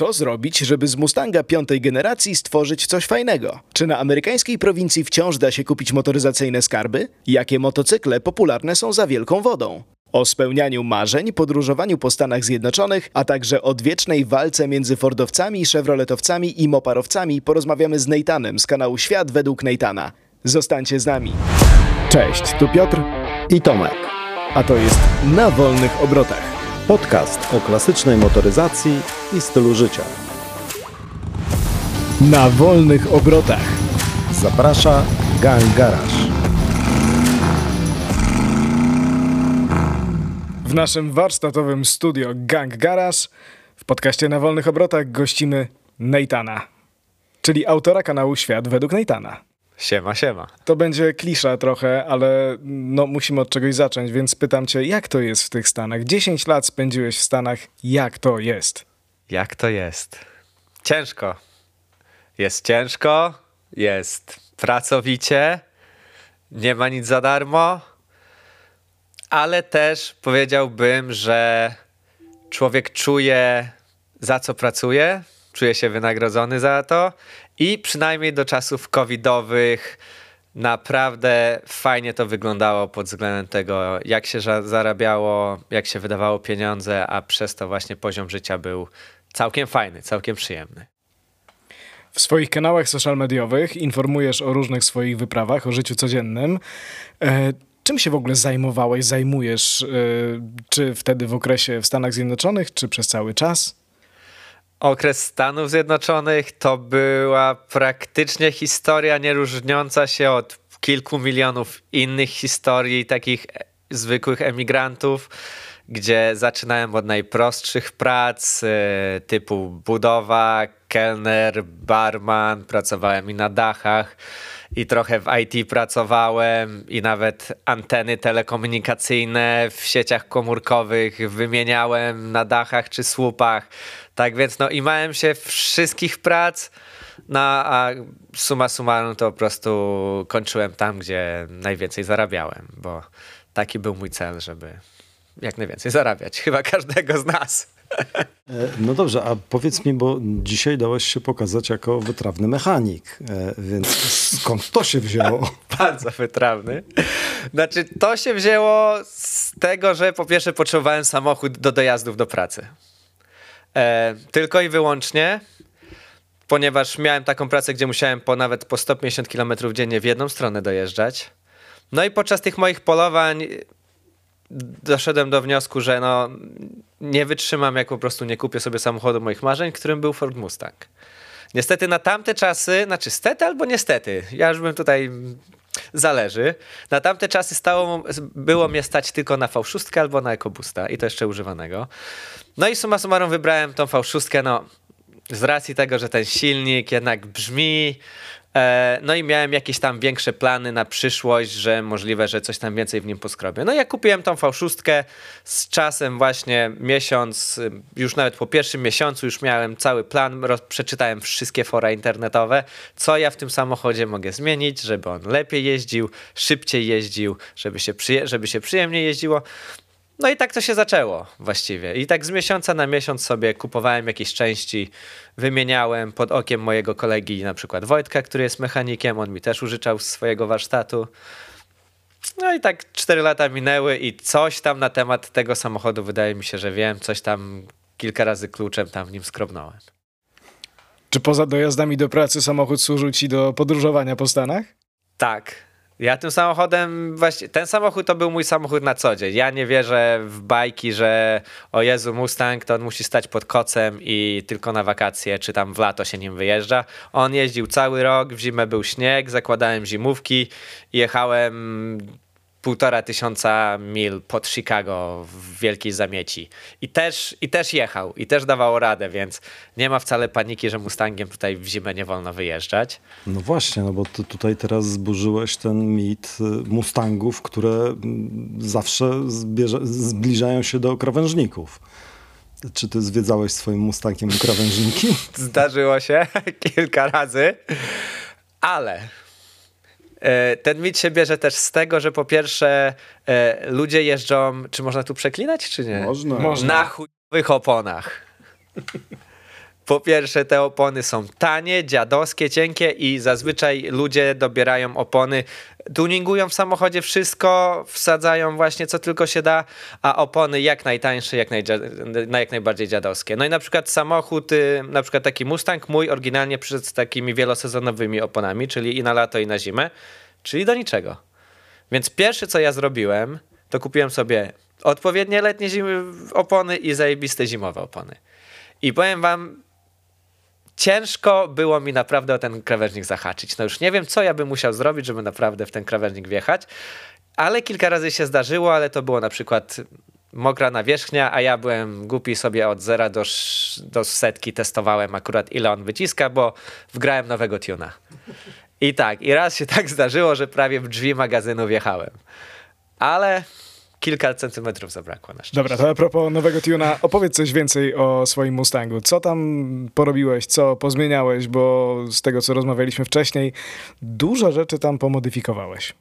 Co zrobić, żeby z Mustanga piątej generacji stworzyć coś fajnego? Czy na amerykańskiej prowincji wciąż da się kupić motoryzacyjne skarby? Jakie motocykle popularne są za wielką wodą? O spełnianiu marzeń, podróżowaniu po Stanach Zjednoczonych, a także odwiecznej walce między Fordowcami, Chevroletowcami i Moparowcami porozmawiamy z Neytanem z kanału Świat według Neytana. Zostańcie z nami. Cześć, tu Piotr i Tomek. a to jest Na Wolnych Obrotach. Podcast o klasycznej motoryzacji i stylu życia. Na Wolnych Obrotach. Zaprasza Gang Garage. W naszym warsztatowym studio Gang Garage w podcaście Na Wolnych Obrotach gościmy Neytana, czyli autora kanału Świat według Neytana. Siema, siema. To będzie klisza trochę, ale no, musimy od czegoś zacząć, więc pytam cię, jak to jest w tych Stanach? 10 lat spędziłeś w Stanach, jak to jest? Jak to jest? Ciężko. Jest ciężko, jest pracowicie, nie ma nic za darmo, ale też powiedziałbym, że człowiek czuje za co pracuje, czuje się wynagrodzony za to i przynajmniej do czasów covidowych naprawdę fajnie to wyglądało pod względem tego, jak się za- zarabiało, jak się wydawało pieniądze, a przez to właśnie poziom życia był całkiem fajny, całkiem przyjemny. W swoich kanałach social mediowych informujesz o różnych swoich wyprawach, o życiu codziennym. E, czym się w ogóle zajmowałeś, zajmujesz? E, czy wtedy w okresie w Stanach Zjednoczonych, czy przez cały czas? Okres Stanów Zjednoczonych to była praktycznie historia nie różniąca się od kilku milionów innych historii takich e- zwykłych emigrantów, gdzie zaczynałem od najprostszych prac e, typu budowa, kelner, barman, pracowałem i na dachach i trochę w IT pracowałem i nawet anteny telekomunikacyjne w sieciach komórkowych wymieniałem na dachach czy słupach. Tak więc no imałem się wszystkich prac, no a suma summarum to po prostu kończyłem tam, gdzie najwięcej zarabiałem, bo taki był mój cel, żeby jak najwięcej zarabiać. Chyba każdego z nas. E, No dobrze, a powiedz mi, bo dzisiaj dałeś się pokazać jako wytrawny mechanik, e, więc skąd to się wzięło? Bardzo wytrawny. Znaczy, to się wzięło z tego, że po pierwsze potrzebowałem samochód do dojazdów do pracy. E, tylko i wyłącznie, ponieważ miałem taką pracę, gdzie musiałem po nawet po 150 km dziennie w jedną stronę dojeżdżać. No i podczas tych moich polowań doszedłem do wniosku, że no, nie wytrzymam, jak po prostu nie kupię sobie samochodu moich marzeń, którym był Ford Mustang. Niestety na tamte czasy, znaczy stety albo niestety, ja już bym tutaj zależy. Na tamte czasy stało, było mnie stać tylko na V6 albo na EcoBoosta i to jeszcze używanego. No i summa summarum wybrałem tą V6, no z racji tego, że ten silnik jednak brzmi, no i miałem jakieś tam większe plany na przyszłość, że możliwe, że coś tam więcej w nim poskrobię. No i ja kupiłem tą V6 z czasem właśnie miesiąc, już nawet po pierwszym miesiącu już miałem cały plan, przeczytałem wszystkie fora internetowe, co ja w tym samochodzie mogę zmienić, żeby on lepiej jeździł, szybciej jeździł, żeby się, przyje- żeby się przyjemnie jeździło. No i tak to się zaczęło właściwie. I tak z miesiąca na miesiąc sobie kupowałem jakieś części, wymieniałem pod okiem mojego kolegi, na przykład Wojtka, który jest mechanikiem, on mi też użyczał z swojego warsztatu. No i tak 4 lata minęły i coś tam na temat tego samochodu wydaje mi się, że wiem, coś tam kilka razy kluczem tam w nim skrobnąłem. Czy poza dojazdami do pracy samochód służył ci do podróżowania po Stanach? Tak. Ja tym samochodem, właśnie, ten samochód to był mój samochód na co dzień. Ja nie wierzę w bajki, że o Jezu, Mustang to on musi stać pod kocem i tylko na wakacje, czy tam w lato się nim wyjeżdża. On jeździł cały rok, w zimę był śnieg, zakładałem zimówki jechałem półtora tysiąca mil pod Chicago w wielkiej zamieci. I też, I też jechał, i też dawało radę, więc nie ma wcale paniki, że Mustangiem tutaj w zimę nie wolno wyjeżdżać. No właśnie, no bo ty tutaj teraz zburzyłeś ten mit y, Mustangów, które mm, zawsze zbliżają się do krawężników. Czy ty zwiedzałeś swoim Mustangiem krawężniki? Zdarzyło się kilka razy, ale ten mit się bierze też z tego, że po pierwsze e, ludzie jeżdżą, czy można tu przeklinać, czy nie? Można. Można. Na chujowych oponach. Po pierwsze, te opony są tanie, dziadowskie, cienkie i zazwyczaj ludzie dobierają opony, tuningują w samochodzie wszystko, wsadzają właśnie co tylko się da, a opony jak najtańsze, jak, jak najbardziej dziadowskie. No i na przykład samochód, y, na przykład taki Mustang mój oryginalnie przyszedł z takimi wielosezonowymi oponami, czyli i na lato i na zimę, czyli do niczego. Więc pierwsze co ja zrobiłem, to kupiłem sobie odpowiednie letnie zimy opony i zajebiste zimowe opony. I powiem wam, ciężko było mi naprawdę o ten krawężnik zahaczyć. No już nie wiem, co ja bym musiał zrobić, żeby naprawdę w ten krawężnik wjechać, ale kilka razy się zdarzyło, ale to było na przykład mokra nawierzchnia, a ja byłem głupi sobie od zera do, do setki testowałem akurat ile on wyciska, bo wgrałem nowego tuna. I tak, i raz się tak zdarzyło, że prawie w drzwi magazynu wjechałem. Ale kilka centymetrów zabrakło na szczęście. Dobra, to a propos nowego tuna, opowiedz coś więcej o swoim Mustangu. Co tam porobiłeś, co pozmieniałeś, bo z tego, co rozmawialiśmy wcześniej, dużo rzeczy tam pomodyfikowałeś.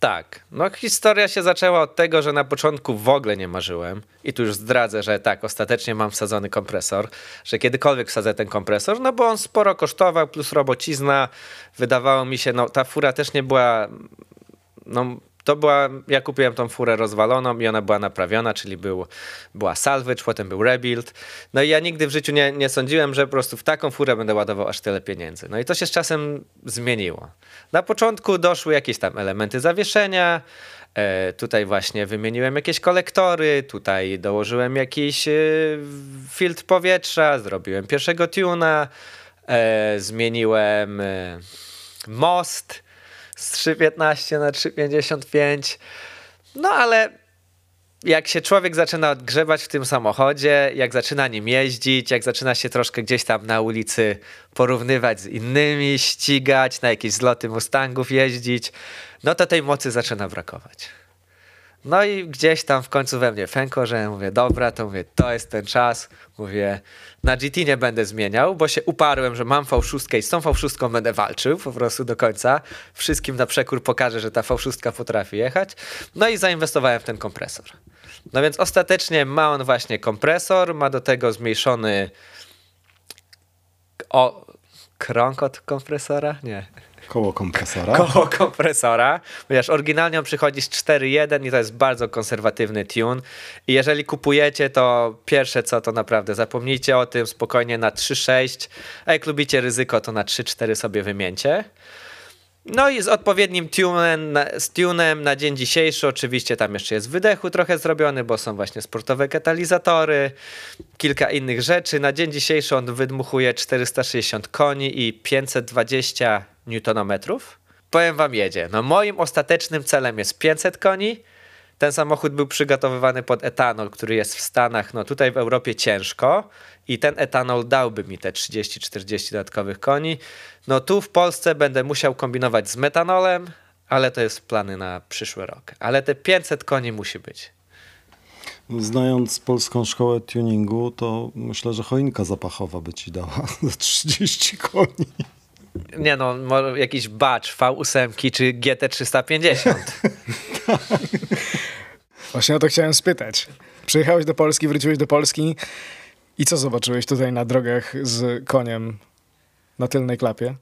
Tak. No historia się zaczęła od tego, że na początku w ogóle nie marzyłem i tu już zdradzę, że tak, ostatecznie mam wsadzony kompresor, że kiedykolwiek wsadzę ten kompresor, no bo on sporo kosztował, plus robocizna, wydawało mi się, no ta fura też nie była, no to była, ja kupiłem tą furę rozwaloną i ona była naprawiona, czyli był, była salvage, potem był rebuild. No i ja nigdy w życiu nie, nie sądziłem, że po prostu w taką furę będę ładował aż tyle pieniędzy. No i to się z czasem zmieniło. Na początku doszły jakieś tam elementy zawieszenia, e, tutaj właśnie wymieniłem jakieś kolektory, tutaj dołożyłem jakiś e, filtr powietrza, zrobiłem pierwszego tuna, e, zmieniłem most, z 3,15 na 3,55. No ale jak się człowiek zaczyna odgrzebać w tym samochodzie, jak zaczyna nim jeździć, jak zaczyna się troszkę gdzieś tam na ulicy porównywać z innymi, ścigać, na jakieś zloty Mustangów jeździć, no to tej mocy zaczyna brakować. No i gdzieś tam w końcu we mnie fękło, że mówię, dobra, to mówię, to jest ten czas. Mówię, na GT nie będę zmieniał, bo się uparłem, że mam V6 i z tą V6 będę walczył po prostu do końca. Wszystkim na przekór pokażę, że ta V6 potrafi jechać. No i zainwestowałem w ten kompresor. No więc ostatecznie ma on właśnie kompresor, ma do tego zmniejszony o krąg od kompresora? Nie. Koło kompresora. Koło kompresora, ponieważ oryginalnie on przychodzi z 4.1 i to jest bardzo konserwatywny tune. I jeżeli kupujecie, to pierwsze co to naprawdę zapomnijcie o tym spokojnie na 3.6, a jak lubicie ryzyko, to na 3.4 sobie wymieńcie. No i z odpowiednim tunem, z tunem na dzień dzisiejszy, oczywiście tam jeszcze jest wydechu trochę zrobiony, bo są właśnie sportowe katalizatory, kilka innych rzeczy. Na dzień dzisiejszy on wydmuchuje 460 koni i 520 newtonometrów. Powiem wam jedzie. No moim ostatecznym celem jest 500 koni. Ten samochód był przygotowywany pod etanol, który jest w Stanach, no tutaj w Europie ciężko i ten etanol dałby mi te 30-40 dodatkowych koni. No tu w Polsce będę musiał kombinować z metanolem, ale to jest plany na przyszły rok. Ale te 500 koni musi być. Znając polską szkołę tuningu, to myślę, że choinka zapachowa by ci dała za 30 koni. Nie no, jakiś batch V8 czy GT350. Właśnie o to chciałem spytać. Przyjechałeś do Polski, wróciłeś do Polski i co zobaczyłeś tutaj na drogach z koniem na tylnej klapie?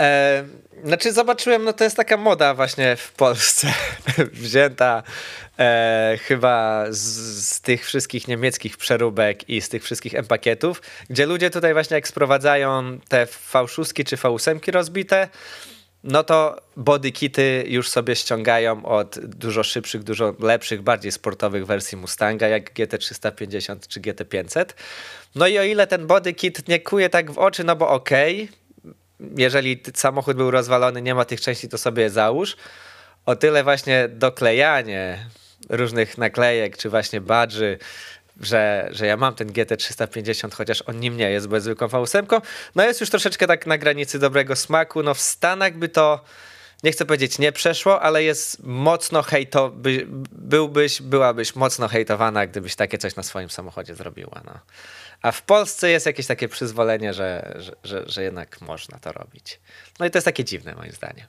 E, znaczy zobaczyłem, no to jest taka moda właśnie w Polsce, wzięta e, chyba z, z, tych wszystkich niemieckich przeróbek i z tych wszystkich M-pakietów, gdzie ludzie tutaj właśnie jak sprowadzają te V6 czy V8 rozbite, no to body kity już sobie ściągają od dużo szybszych, dużo lepszych, bardziej sportowych wersji Mustanga, jak GT350 czy GT500. No i o ile ten body kit nie kuje tak w oczy, no bo okej, okay, jeżeli samochód był rozwalony, nie ma tych części, to sobie załóż. O tyle właśnie doklejanie różnych naklejek, czy właśnie badży, że, że ja mam ten GT350, chociaż on nim nie jest, bo jest zwykłą V8, no jest już troszeczkę tak na granicy dobrego smaku. No w Stanach by to, nie chcę powiedzieć nie przeszło, ale jest mocno hejto, by, byłbyś, byłabyś mocno hejtowana, gdybyś takie coś na swoim samochodzie zrobiła. No. A w Polsce jest jakieś takie przyzwolenie, że, że, że, że jednak można to robić. No i to jest takie dziwne moim zdaniem.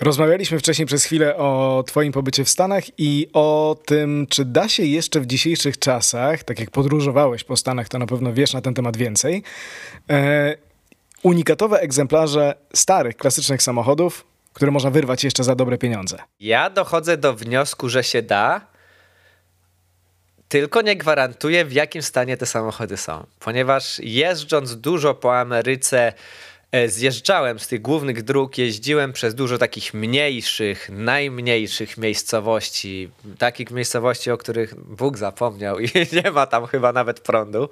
Rozmawialiśmy wcześniej przez chwilę o Twoim pobycie w Stanach i o tym, czy da się jeszcze w dzisiejszych czasach, tak jak podróżowałeś po Stanach, to na pewno wiesz na ten temat więcej, e, unikatowe egzemplarze starych, klasycznych samochodów, które można wyrwać jeszcze za dobre pieniądze. Ja dochodzę do wniosku, że się da, tylko nie gwarantuję, w jakim stanie te samochody są. Ponieważ jeżdżąc dużo po Ameryce, e, zjeżdżałem z tych głównych dróg, jeździłem przez dużo takich mniejszych, najmniejszych miejscowości, takich miejscowości, o których Bóg zapomniał i nie ma tam chyba nawet prądu.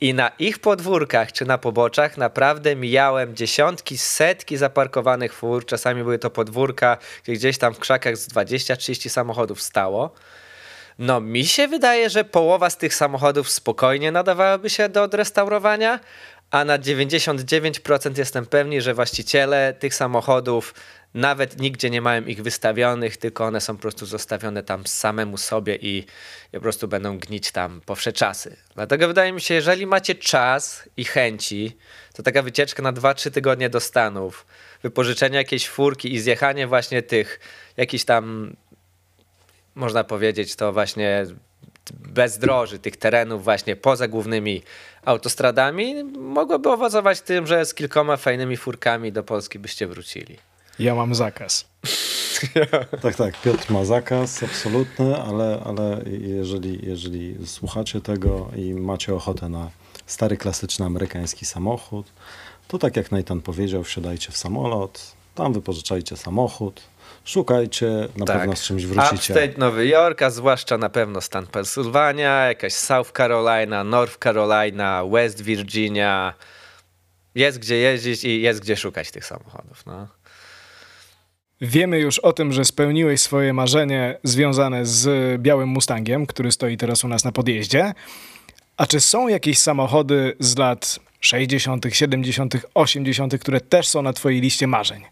I na ich podwórkach czy na poboczach naprawdę mijałem dziesiątki, setki zaparkowanych fur. Czasami były to podwórka, gdzie gdzieś tam w krzakach z 20-30 samochodów stało. No, mi się wydaje, że połowa z tych samochodów spokojnie nadawałaby się do odrestaurowania, a na 99% jestem pewni, że właściciele tych samochodów nawet nigdzie nie mają ich wystawionych, tylko one są po prostu zostawione tam samemu sobie i, po prostu będą gnić tam po wsze czasy. Dlatego wydaje mi się, jeżeli macie czas i chęci, to taka wycieczka na 2-3 tygodnie do Stanów, wypożyczenie jakiejś furki i zjechanie właśnie tych jakichś tam można powiedzieć, to właśnie bezdroży tych terenów właśnie poza głównymi autostradami mogłoby owocować tym, że z kilkoma fajnymi furkami do Polski byście wrócili. Ja mam zakaz. tak, tak. Piotr ma zakaz absolutny, ale, ale jeżeli, jeżeli słuchacie tego i macie ochotę na stary, klasyczny amerykański samochód, to tak jak Nathan powiedział, wsiadajcie w samolot, tam wypożyczajcie samochód, szukajcie, na tak. pewno z czymś wrócicie. Upstate Nowy Jork, a zwłaszcza na pewno stan Pensylwania, jakaś South Carolina, North Carolina, West Virginia. Jest gdzie jeździć i jest gdzie szukać tych samochodów. No. Wiemy już o tym, że spełniłeś swoje marzenie związane z białym Mustangiem, który stoi teraz u nas na podjeździe. A czy są jakieś samochody z lat 60., 70., 80., które też są na Twojej liście marzeń?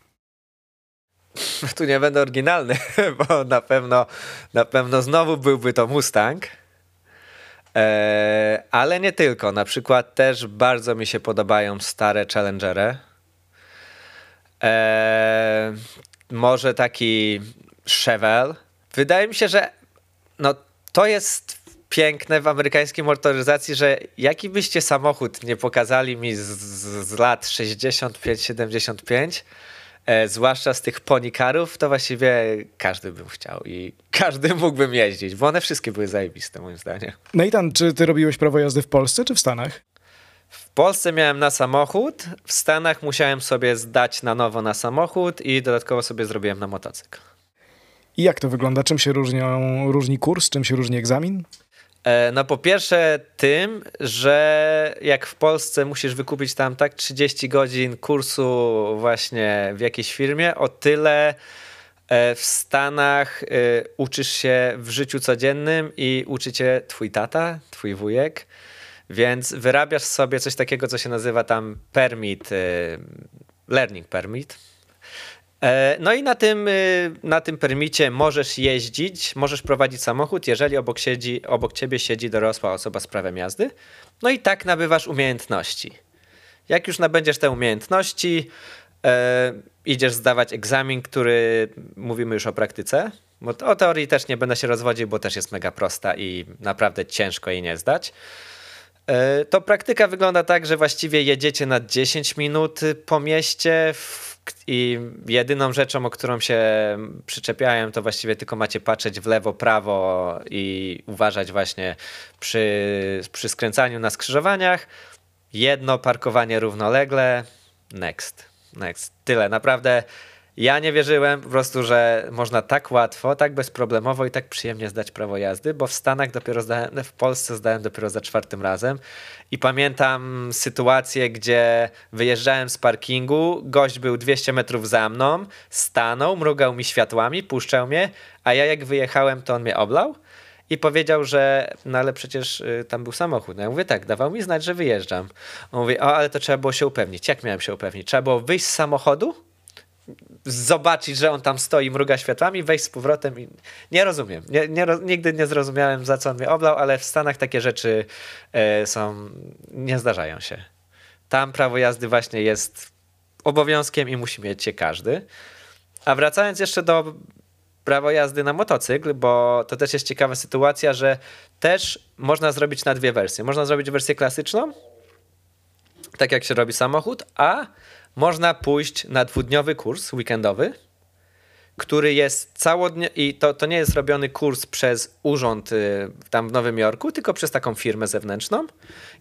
tu nie będę oryginalny, bo na pewno, na pewno znowu byłby to Mustang. E, ale nie tylko. Na przykład też bardzo mi się podobają stare Challengery. E, może taki Chevelle. Wydaje mi się, że no, to jest piękne w amerykańskiej motoryzacji, że jaki byście samochód nie pokazali mi z, z lat 65-75, e, zwłaszcza z tych ponikarów, to właściwie każdy bym chciał i każdy mógłbym jeździć, bo one wszystkie były zajebiste moim zdaniem. Nathan, czy ty robiłeś prawo jazdy w Polsce czy w Stanach? W Polsce miałem na samochód, w Stanach musiałem sobie zdać na nowo na samochód i dodatkowo sobie zrobiłem na motocykl. I jak to wygląda? Czym się różnią, różni kurs, czym się różni egzamin? E, no po pierwsze tym, że jak w Polsce musisz wykupić tam tak 30 godzin kursu właśnie w jakiejś firmie, o tyle e, w Stanach e, uczysz się w życiu codziennym i uczy cię twój tata, twój wujek, więc wyrabiasz sobie coś takiego, co się nazywa tam permit, learning permit, no i na tym, y, na tym permicie możesz jeździć, możesz prowadzić samochód, jeżeli obok, siedzi, obok ciebie siedzi dorosła osoba z prawem jazdy. No i tak nabywasz umiejętności. Jak już nabędziesz te umiejętności, e, idziesz zdawać egzamin, który mówimy już o praktyce. Bo o teorii też nie będę się rozwodził, bo też jest mega prosta i naprawdę ciężko jej nie zdać. E, to praktyka wygląda tak, że właściwie jedziecie na 10 minut po mieście w i jedyną rzeczą, o którą się przyczepiałem, to właściwie tylko macie patrzeć w lewo, prawo i uważać właśnie przy, przy skręcaniu na skrzyżowaniach. Jedno parkowanie równolegle. Next. Next. Tyle. Naprawdę ja nie wierzyłem po prostu, że można tak łatwo, tak bezproblemowo i tak przyjemnie zdać prawo jazdy, bo w Stanach dopiero zdałem, w Polsce zdałem dopiero za czwartym razem i pamiętam sytuację, gdzie wyjeżdżałem z parkingu, gość był 200 metrów za mną, stanął, mrugał mi światłami, puszczał mnie, a ja jak wyjechałem, to on mnie oblał i powiedział, że no ale przecież y, tam był samochód. No ja mówię tak, dawał mi znać, że wyjeżdżam. On mówi, o ale to trzeba było się upewnić. Jak miałem się upewnić? Trzeba było wyjść z samochodu, zobaczyć, że on tam stoi, mruga światłami, wejść z powrotem i nie rozumiem. Nie, nie, nigdy nie zrozumiałem, za co on mnie oblał, ale w Stanach takie rzeczy e, są, nie zdarzają się. Tam prawo jazdy właśnie jest obowiązkiem i musi mieć je każdy. A wracając jeszcze do prawo jazdy na motocykl, bo to też jest ciekawa sytuacja, że też można zrobić na dwie wersje. Można zrobić wersję klasyczną, tak jak się robi samochód, a można pójść na dwudniowy kurs weekendowy, który jest całodnie i to, to nie jest robiony kurs przez urząd y, tam w Nowym Jorku, tylko przez taką firmę zewnętrzną.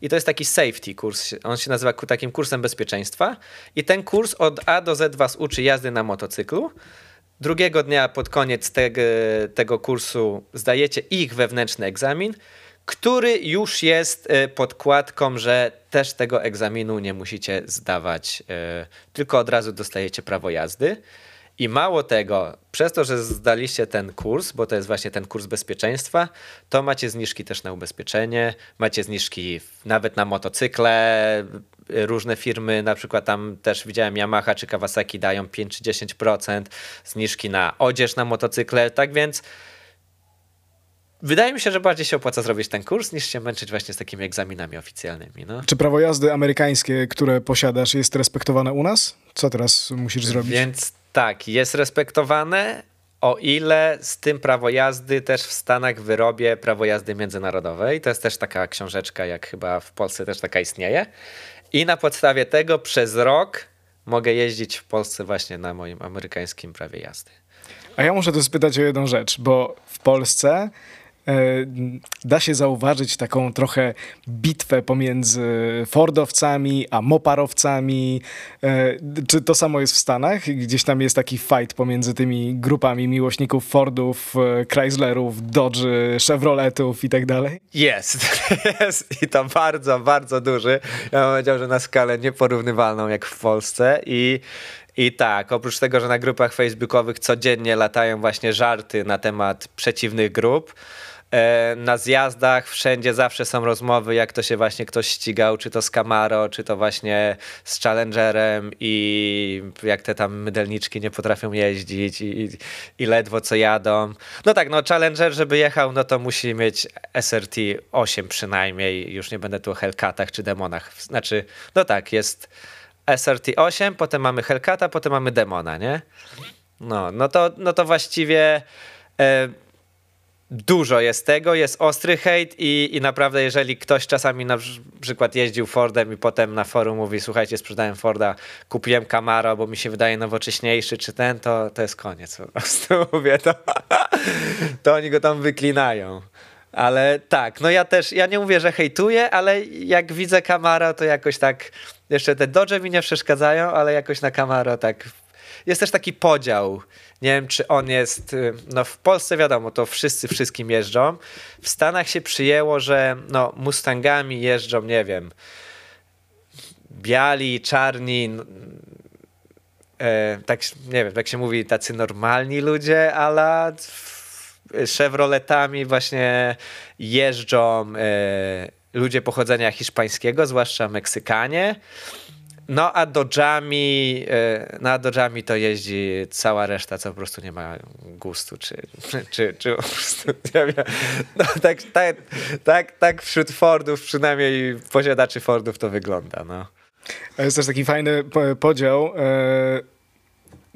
I to jest taki safety kurs. On się nazywa takim kursem bezpieczeństwa. I ten kurs od A do Z was uczy jazdy na motocyklu. Drugiego dnia pod koniec tego, tego kursu zdajecie ich wewnętrzny egzamin, który już jest y, podkładką, że też tego egzaminu nie musicie zdawać, y, tylko od razu dostajecie prawo jazdy. I mało tego, przez to, że zdaliście ten kurs, bo to jest właśnie ten kurs bezpieczeństwa, to macie zniżki też na ubezpieczenie, macie zniżki nawet na motocykle. Różne firmy, na przykład tam też widziałem Yamaha czy Kawasaki dają 5 czy 10% zniżki na odzież na motocykle. Tak więc wydaje mi się, że bardziej się opłaca zrobić ten kurs, niż się męczyć właśnie z takimi egzaminami oficjalnymi. No. Czy prawo jazdy amerykańskie, które posiadasz, jest respektowane u nas? Co teraz musisz zrobić? Więc tak, jest respektowane, o ile z tym prawo jazdy też w Stanach wyrobię prawo jazdy międzynarodowej. To jest też taka książeczka, jak chyba w Polsce też taka istnieje. I na podstawie tego przez rok mogę jeździć w Polsce właśnie na moim amerykańskim prawie jazdy. A ja muszę tu spytać o jedną rzecz, bo w Polsce da się zauważyć taką trochę bitwę pomiędzy Fordowcami a Moparowcami. E, czy to samo jest w Stanach? Gdzieś tam jest taki fight pomiędzy tymi grupami miłośników Fordów, e, Chryslerów, Dodge, Chevroletów i tak dalej? Jest, jest i to bardzo, bardzo duży. Ja bym powiedział, że na skalę nieporównywalną jak w Polsce i i tak, oprócz tego, że na grupach facebookowych codziennie latają właśnie żarty na temat przeciwnych grup, E, na zjazdach wszędzie zawsze są rozmowy, jak to się właśnie ktoś ścigał, czy to z Camaro, czy to właśnie z Challengerem i jak te tam mydelniczki nie potrafią jeździć i, i ledwo co jadą. No tak, no Challenger, żeby jechał, no to musi mieć SRT 8 przynajmniej, już nie będę tu o Hellcatach czy Demonach. Znaczy, no tak, jest SRT 8, potem mamy Hellcata, potem mamy Demona, nie? No, no to, no to właściwie... E, dużo jest tego, jest ostry hejt i, i naprawdę jeżeli ktoś czasami na przykład jeździł Fordem i potem na forum mówi słuchajcie sprzedałem Forda, kupiłem Camaro, bo mi się wydaje nowocześniejszy czy ten, to, to jest koniec po prostu mówię to, to oni go tam wyklinają. Ale tak, no ja też, ja nie mówię, że hejtuję, ale jak widzę Camaro, to jakoś tak, jeszcze te Dodge mi nie przeszkadzają, ale jakoś na Camaro tak, jest też taki podział nie wiem, czy on jest. Y, no, w Polsce wiadomo, to wszyscy wszystkim jeżdżą. W Stanach się przyjęło, że no, Mustangami jeżdżą, nie wiem, biali, czarni. E, tak, nie wiem, tak się mówi, tacy normalni ludzie, ale Chevroletami właśnie jeżdżą e, ludzie pochodzenia hiszpańskiego, zwłaszcza Meksykanie. No a Dodge'ami, e, na Dodge'ami to jeździ cała reszta, co po prostu nie ma gustu, czy, czy, czy po prostu, nie wiem. No, tak, tak, tak, tak wśród Fordów, przynajmniej posiadaczy Fordów to wygląda, no. Jest też taki fajny podział e,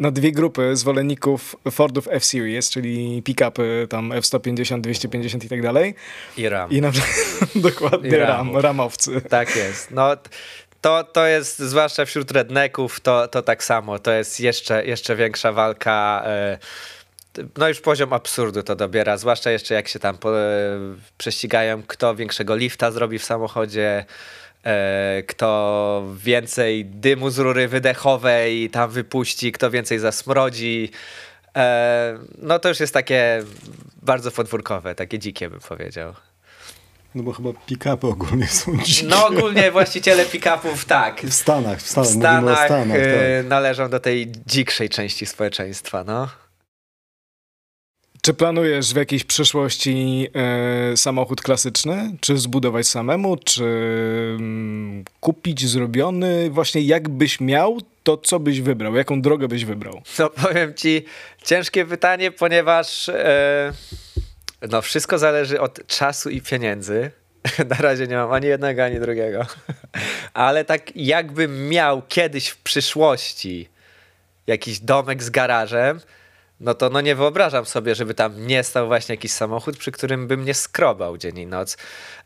na dwie grupy zwolenników Fordów F-Series, czyli pick-upy tam F-150, 250 i tak dalej. I Ram. I na dokładnie I Ram, ramowcy. Tak jest. No to, to jest, zwłaszcza wśród redneków, to, to tak samo. To jest jeszcze, jeszcze większa walka. E, no już poziom absurdu to dobiera, zwłaszcza jeszcze jak się tam po, e, prześcigają, kto większego lifta zrobi w samochodzie, e, kto więcej dymu z rury wydechowej tam wypuści, kto więcej zasmrodzi. No to już jest takie bardzo podwórkowe, takie dzikie bym powiedział. No bo chyba pick-upy ogólnie są dzikie. No ogólnie właściciele pick-upów tak. W Stanach, w Stanach, w Stanach, Stanach tak. należą do tej dzikszej części społeczeństwa, no. Czy planujesz w jakiejś przyszłości e, samochód klasyczny? Czy zbudować samemu? Czy mm, kupić zrobiony? Właśnie jak byś miał, to co byś wybrał? Jaką drogę byś wybrał? No powiem ci, ciężkie pytanie, ponieważ... E no, wszystko zależy od czasu i pieniędzy. Na razie nie mam ani jednego, ani drugiego. Ale tak jakbym miał kiedyś w przyszłości jakiś domek z garażem, no to no nie wyobrażam sobie, żeby tam nie stał właśnie jakiś samochód, przy którym bym nie skrobał dzień i noc.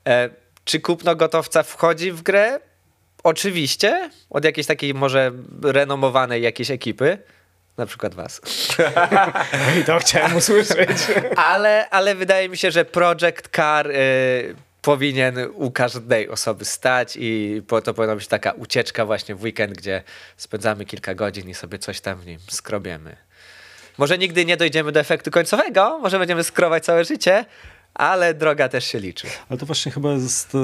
E, czy kupno gotowca wchodzi w grę? Oczywiście, od jakiejś takiej może renomowanej jakiejś ekipy, na przykład was. I to chciałem usłyszeć. ale, ale wydaje mi się, że Project Car y, powinien u każdej osoby stać i po to powinna być taka ucieczka właśnie w weekend, gdzie spędzamy kilka godzin i sobie coś tam w nim skrobiemy. Może nigdy nie dojdziemy do efektu końcowego, może będziemy skrować całe życie, ale droga też się liczy. Ale to właśnie chyba jest y,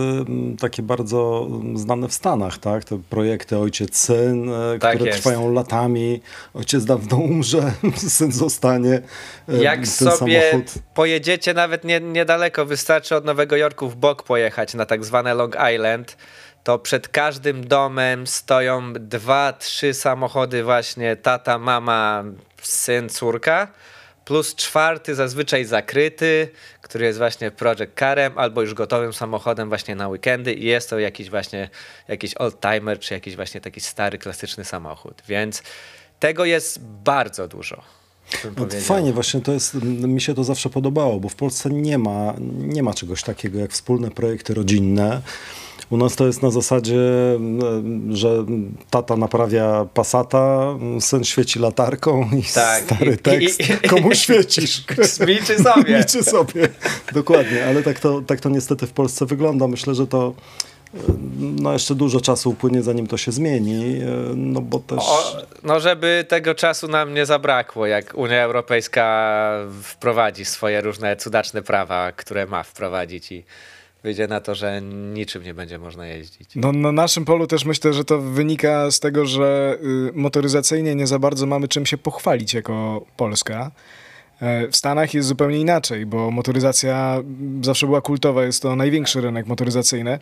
takie bardzo znane w Stanach, tak? Te projekty ojciec-syn, y, Tak które jest. trwają latami. Ojciec dawno umrze, syn zostanie. y, Jak sobie samochód. pojedziecie nawet nie, niedaleko, wystarczy od Nowego Jorku w bok pojechać na tak zwane Long Island, to przed każdym domem stoją dwa, trzy samochody właśnie tata, mama, syn, córka, plus czwarty zazwyczaj zakryty, który jest właśnie Project Carem albo już gotowym samochodem właśnie na weekendy i jest to jakiś właśnie jakiś oldtimer czy jakiś właśnie taki stary, klasyczny samochód, więc tego jest bardzo dużo. No, fajnie, właśnie to jest, mi się to zawsze podobało, bo w Polsce nie ma, nie ma czegoś takiego jak wspólne projekty rodzinne. U nas to jest na zasadzie, m, że tata naprawia pasata, syn świeci latarką i Tak, stary tekst, i- i- komu świecisz? Milczy sobie. Milczy sobie, dokładnie, ale tak to, tak to niestety w Polsce wygląda. Myślę, że to no jeszcze dużo czasu upłynie, zanim to się zmieni, no bo też... O, no, żeby tego czasu nam nie zabrakło, jak Unia Europejska wprowadzi swoje różne cudaczne prawa, które ma wprowadzić i wyjdzie na to, że niczym nie będzie można jeździć. No, na naszym polu też myślę, że to wynika z tego, że y, motoryzacyjnie nie za bardzo mamy czym się pochwalić jako Polska. E, W Stanach jest zupełnie inaczej, bo motoryzacja zawsze była kultowa, jest to największy rynek motoryzacyjny.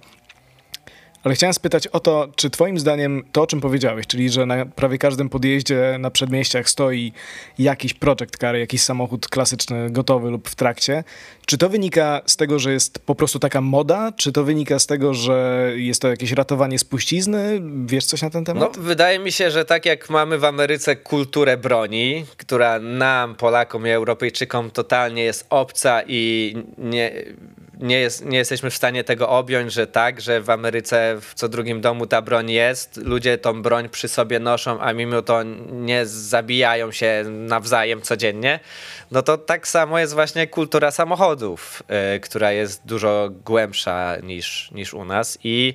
Ale chciałem spytać o to, czy Twoim zdaniem to, o czym powiedziałeś, czyli że na prawie każdym podjeździe na przedmieściach stoi jakiś project car, jakiś samochód klasyczny, gotowy lub w trakcie, czy to wynika z tego, że jest po prostu taka moda, czy to wynika z tego, że jest to jakieś ratowanie spuścizny? Wiesz coś na ten No, temat? wydaje mi się, że tak jak mamy w Ameryce kulturę broni, która nam, Polakom i Europejczykom totalnie jest obca i nie, nie, jest, nie jesteśmy w stanie tego objąć, że tak, że w Ameryce w co drugim domu ta broń jest, ludzie tą broń przy sobie noszą, a mimo to nie zabijają się nawzajem codziennie, no to tak samo jest właśnie kultura samochodów, y, która jest dużo głębsza niż, niż u nas. I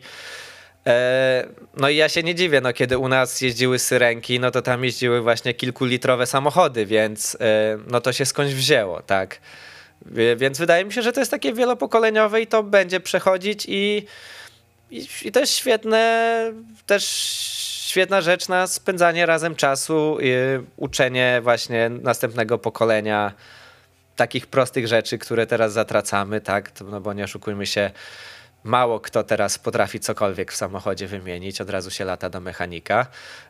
E, No i ja się nie dziwię, no kiedy u nas jeździły syrenki, no to tam jeździły właśnie kilkulitrowe samochody, więc e, no to się skądś wzięło, tak. Więc wydaje mi się, że to jest takie wielopokoleniowe i to będzie przechodzić i, i, i to jest świetne, też świetna rzecz na spędzanie razem czasu, uczenie właśnie następnego pokolenia takich prostych rzeczy, które teraz zatracamy, tak, no bo nie oszukujmy się, mało kto teraz potrafi cokolwiek w samochodzie wymienić, od razu się lata do mechanika,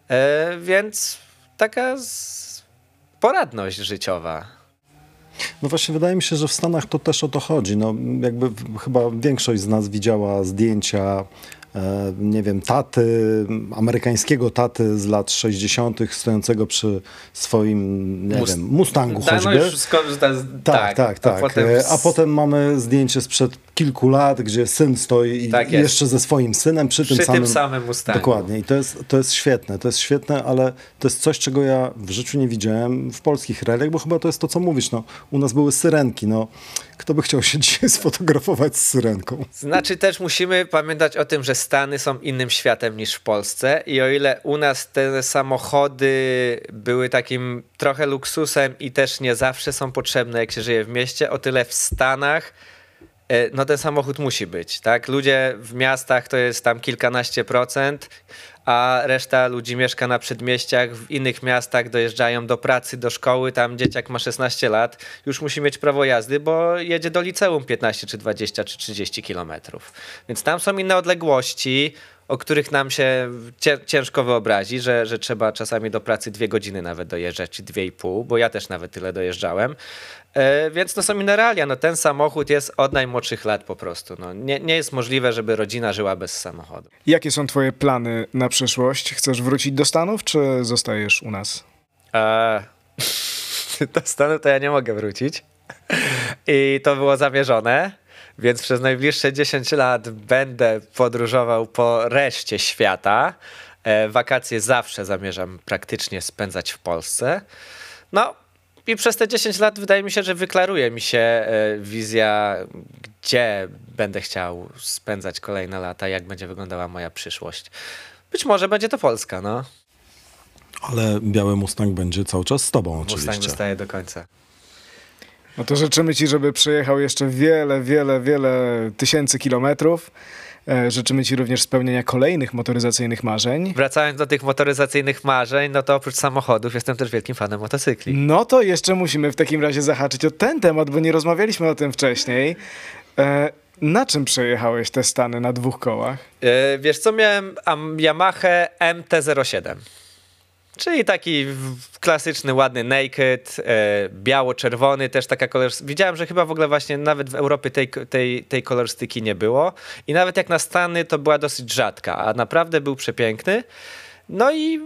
e, więc taka z... poradność życiowa. No właśnie wydaje mi się, że w Stanach to też o to chodzi. No, jakby chyba większość z nas widziała zdjęcia, e, nie wiem, taty, amerykańskiego taty z lat 60. stojącego przy swoim, nie Mus- wiem, Mustangu choćby. no już skorzysta z... Tak, tak, tak. A potem E, A potem mamy zdjęcie sprzed kilku lat, gdzie syn stoi i Tak jest. jeszcze ze swoim synem przy, przy tym samym. tym samym Mustangu. Dokładnie. I to jest, to jest świetne, to jest świetne, ale to jest coś, czego ja w życiu nie widziałem w polskich realiach, bo chyba to jest to, co mówisz. No, u nas były syrenki. No, kto by chciał się dzisiaj sfotografować z syrenką? Znaczy też musimy pamiętać o tym, że Stany są innym światem niż w Polsce i o ile u nas te samochody były takim trochę luksusem i też nie zawsze są potrzebne, jak się żyje w mieście, o tyle w Stanach no ten samochód musi być, tak? Ludzie w miastach to jest tam kilkanaście procent, a reszta ludzi mieszka na przedmieściach, w innych miastach dojeżdżają do pracy, do szkoły, tam dzieciak ma 16 lat, już musi mieć prawo jazdy, bo jedzie do liceum 15 czy 20 czy 30 kilometrów. Więc tam są inne odległości, o których nam się ciężko wyobrazić, że, że trzeba czasami do pracy dwie godziny nawet dojeżdżać, czy dwie i pół, bo ja też nawet tyle dojeżdżałem. E, więc no są inne realia. No, ten samochód jest od najmłodszych lat po prostu. No, nie, nie jest możliwe, żeby rodzina żyła bez samochodu. Jakie są Twoje plany na przyszłość? Chcesz wrócić do Stanów, czy zostajesz u nas? Eee, do Stanów to ja nie mogę wrócić. I to było zamierzone, więc przez najbliższe 10 lat będę podróżował po reszcie świata. E, wakacje zawsze zamierzam praktycznie spędzać w Polsce. No i przez te 10 lat wydaje mi się, że wyklaruje mi się e, wizja, gdzie będę chciał spędzać kolejne lata, jak będzie wyglądała moja przyszłość. Być może będzie to Polska, no. Ale biały Mustang będzie cały czas z tobą oczywiście. Mustang zostaje do końca. No to życzymy ci, żeby przejechał jeszcze wiele, wiele, wiele tysięcy kilometrów. E, życzymy Ci również spełnienia kolejnych motoryzacyjnych marzeń. Wracając do tych motoryzacyjnych marzeń, no to oprócz samochodów jestem też wielkim fanem motocykli. No to jeszcze musimy w takim razie zahaczyć o ten temat, bo nie rozmawialiśmy o tym wcześniej. E, na czym przejechałeś te Stany na dwóch kołach? Yy, wiesz co, miałem Yamaha MT-07. Czyli taki klasyczny, ładny naked, e, biało-czerwony, też taka kolor. Widziałem, że chyba w ogóle właśnie nawet w Europie tej, tej, tej kolorystyki nie było. I nawet jak na Stany to była dosyć rzadka, a naprawdę był przepiękny. No i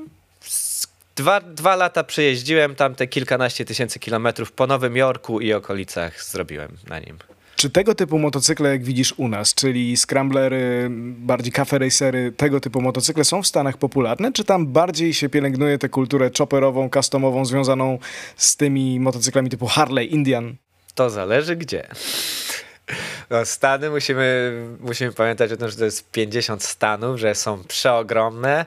dwa, dwa lata przejeździłem tam te kilkanaście tysięcy kilometrów po Nowym Jorku i okolicach zrobiłem na nim. Czy tego typu motocykle, jak widzisz u nas, czyli scramblery, bardziej cafe racery, tego typu motocykle są w Stanach popularne, czy tam bardziej się pielęgnuje tę kulturę chopperową, customową, związaną z tymi motocyklami typu Harley, Indian? To zależy gdzie. No, Stany musimy, musimy pamiętać o tym, że to jest 50 stanów, że są przeogromne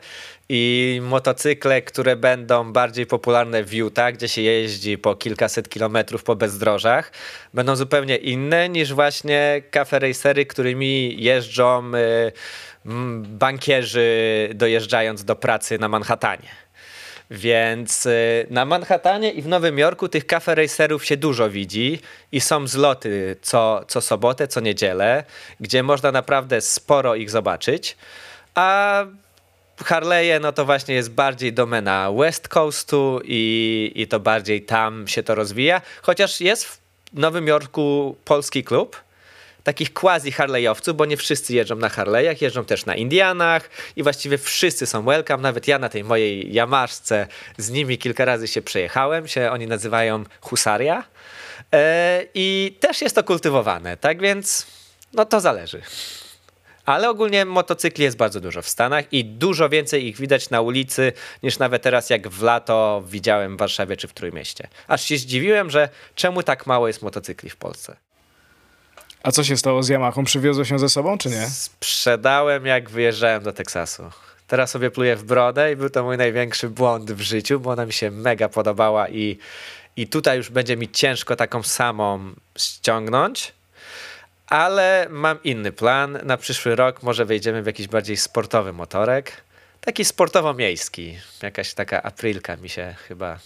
i motocykle, które będą bardziej popularne w Utah, gdzie się jeździ po kilkaset kilometrów po bezdrożach, będą zupełnie inne niż właśnie cafe racery, którymi jeżdżą y, bankierzy dojeżdżając do pracy na Manhattanie. Więc y, na Manhattanie i w Nowym Jorku tych cafe racerów się dużo widzi i są zloty co, co sobotę, co niedzielę, gdzie można naprawdę sporo ich zobaczyć. A Harley'e, no to właśnie jest bardziej domena West Coastu i, i to bardziej tam się to rozwija. Chociaż jest w Nowym Jorku polski klub, takich quasi Harley'owców, bo nie wszyscy jeżdżą na Harley'ach, jeżdżą też na Indianach i właściwie wszyscy są welcome. Nawet ja na tej mojej Yamaszce z nimi kilka razy się przejechałem, się oni nazywają Husaria. E, I też jest to kultywowane, tak więc no to zależy. Ale ogólnie motocykli jest bardzo dużo w Stanach i dużo więcej ich widać na ulicy niż nawet teraz jak w lato widziałem w Warszawie czy w Trójmieście. Aż się zdziwiłem, że czemu tak mało jest motocykli w Polsce. A co się stało z Yamahą? Przywiozło się ze sobą, czy nie? Sprzedałem, jak wyjeżdżałem do Teksasu. Teraz sobie pluję w brodę i był to mój największy błąd w życiu, bo ona mi się mega podobała i, i tutaj już będzie mi ciężko taką samą ściągnąć ale mam inny plan. Na przyszły rok może wejdziemy w jakiś bardziej sportowy motorek. Taki sportowo-miejski. Jakaś taka aprilka mi się chyba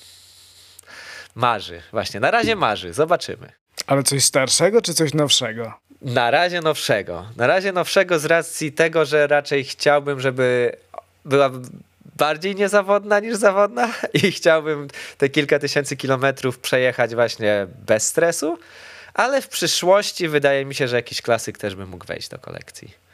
marzy. Właśnie, na razie marzy. Zobaczymy. Ale coś starszego czy coś nowszego? Na razie nowszego. Na razie nowszego z racji tego, że raczej chciałbym, żeby była bardziej niezawodna niż zawodna i chciałbym te kilka tysięcy kilometrów przejechać właśnie bez stresu ale w przyszłości wydaje mi się, że jakiś klasyk też by mógł wejść do kolekcji.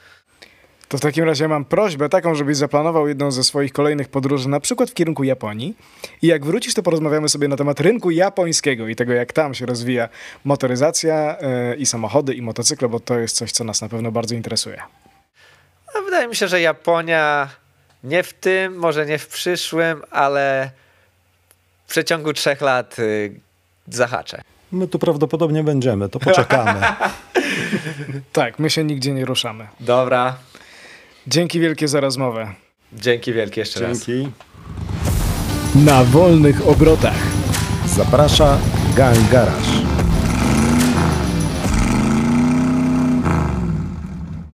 To w takim razie mam prośbę taką, żebyś zaplanował jedną ze swoich kolejnych podróży, na przykład w kierunku Japonii. I jak wrócisz, to porozmawiamy sobie na temat rynku japońskiego i tego, jak tam się rozwija motoryzacja yy, i samochody, i motocykle, bo to jest coś, co nas na pewno bardzo interesuje. No, wydaje mi się, że Japonia nie w tym, może nie w przyszłym, ale w przeciągu trzech lat yy, zahaczę. My tu prawdopodobnie będziemy, to poczekamy. tak, my się nigdzie nie ruszamy. Dobra. Dzięki wielkie za rozmowę. Dzięki wielkie jeszcze Dzięki. raz. Na wolnych obrotach. Zaprasza Gang Garage.